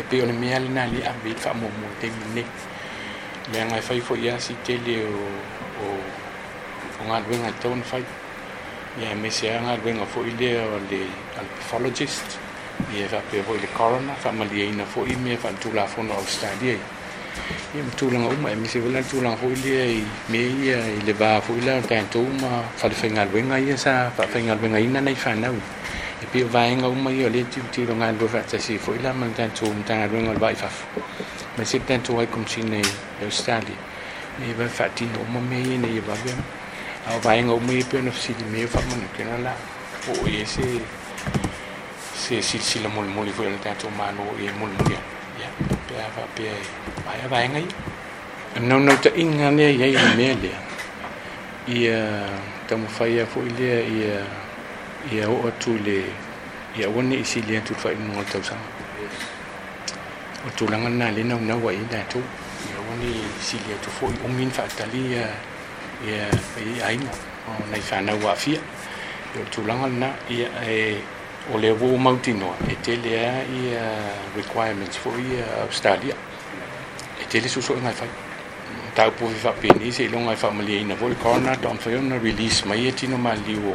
e pe ona mea lena li avei le faamuamua mo mo te fai fo ia sitele o o galuega i wenga ton fai. Ia e se nga wenga fo ile o le al pathologist ia fa pe e fo le faamaliaina foʻi mea li o australia. I ia matulaga uma e mese se wala tulanga fo ile i e mea ia e i le va foʻi la ta tu ma fa le ia sa fa fenga wenga ina nei vai nga mai yo le chi tu nga do fa si fo ila man tan chum ta wenga vai fa ma sit tan chu ai kum chi nei australia e ba fa ti no mo me ye nei ba bien au vai nga mai pe no si me fa mo ke na la o ye se se si si silsila mul mul fo ile ta tu ma no ye ia mul ya ya pe fa pe vai vai ngai no no ta inga ne ye ye me le ia tamu faia fo ile ia ia o tu le ia woni isi le tu fai no ta sa o tu langa na le no na wa ina tu ia woni isi le tu fo, o min fa tali ia ia ai no o nei fa na wa fia. O tu langa na ia e o le wo mautino e te lea i requirements fo i Australia. E te le suso ngai fai tau pu fa peni se lo ngai fa mali ina vol corner don fa yon release, mai e tino ma liwo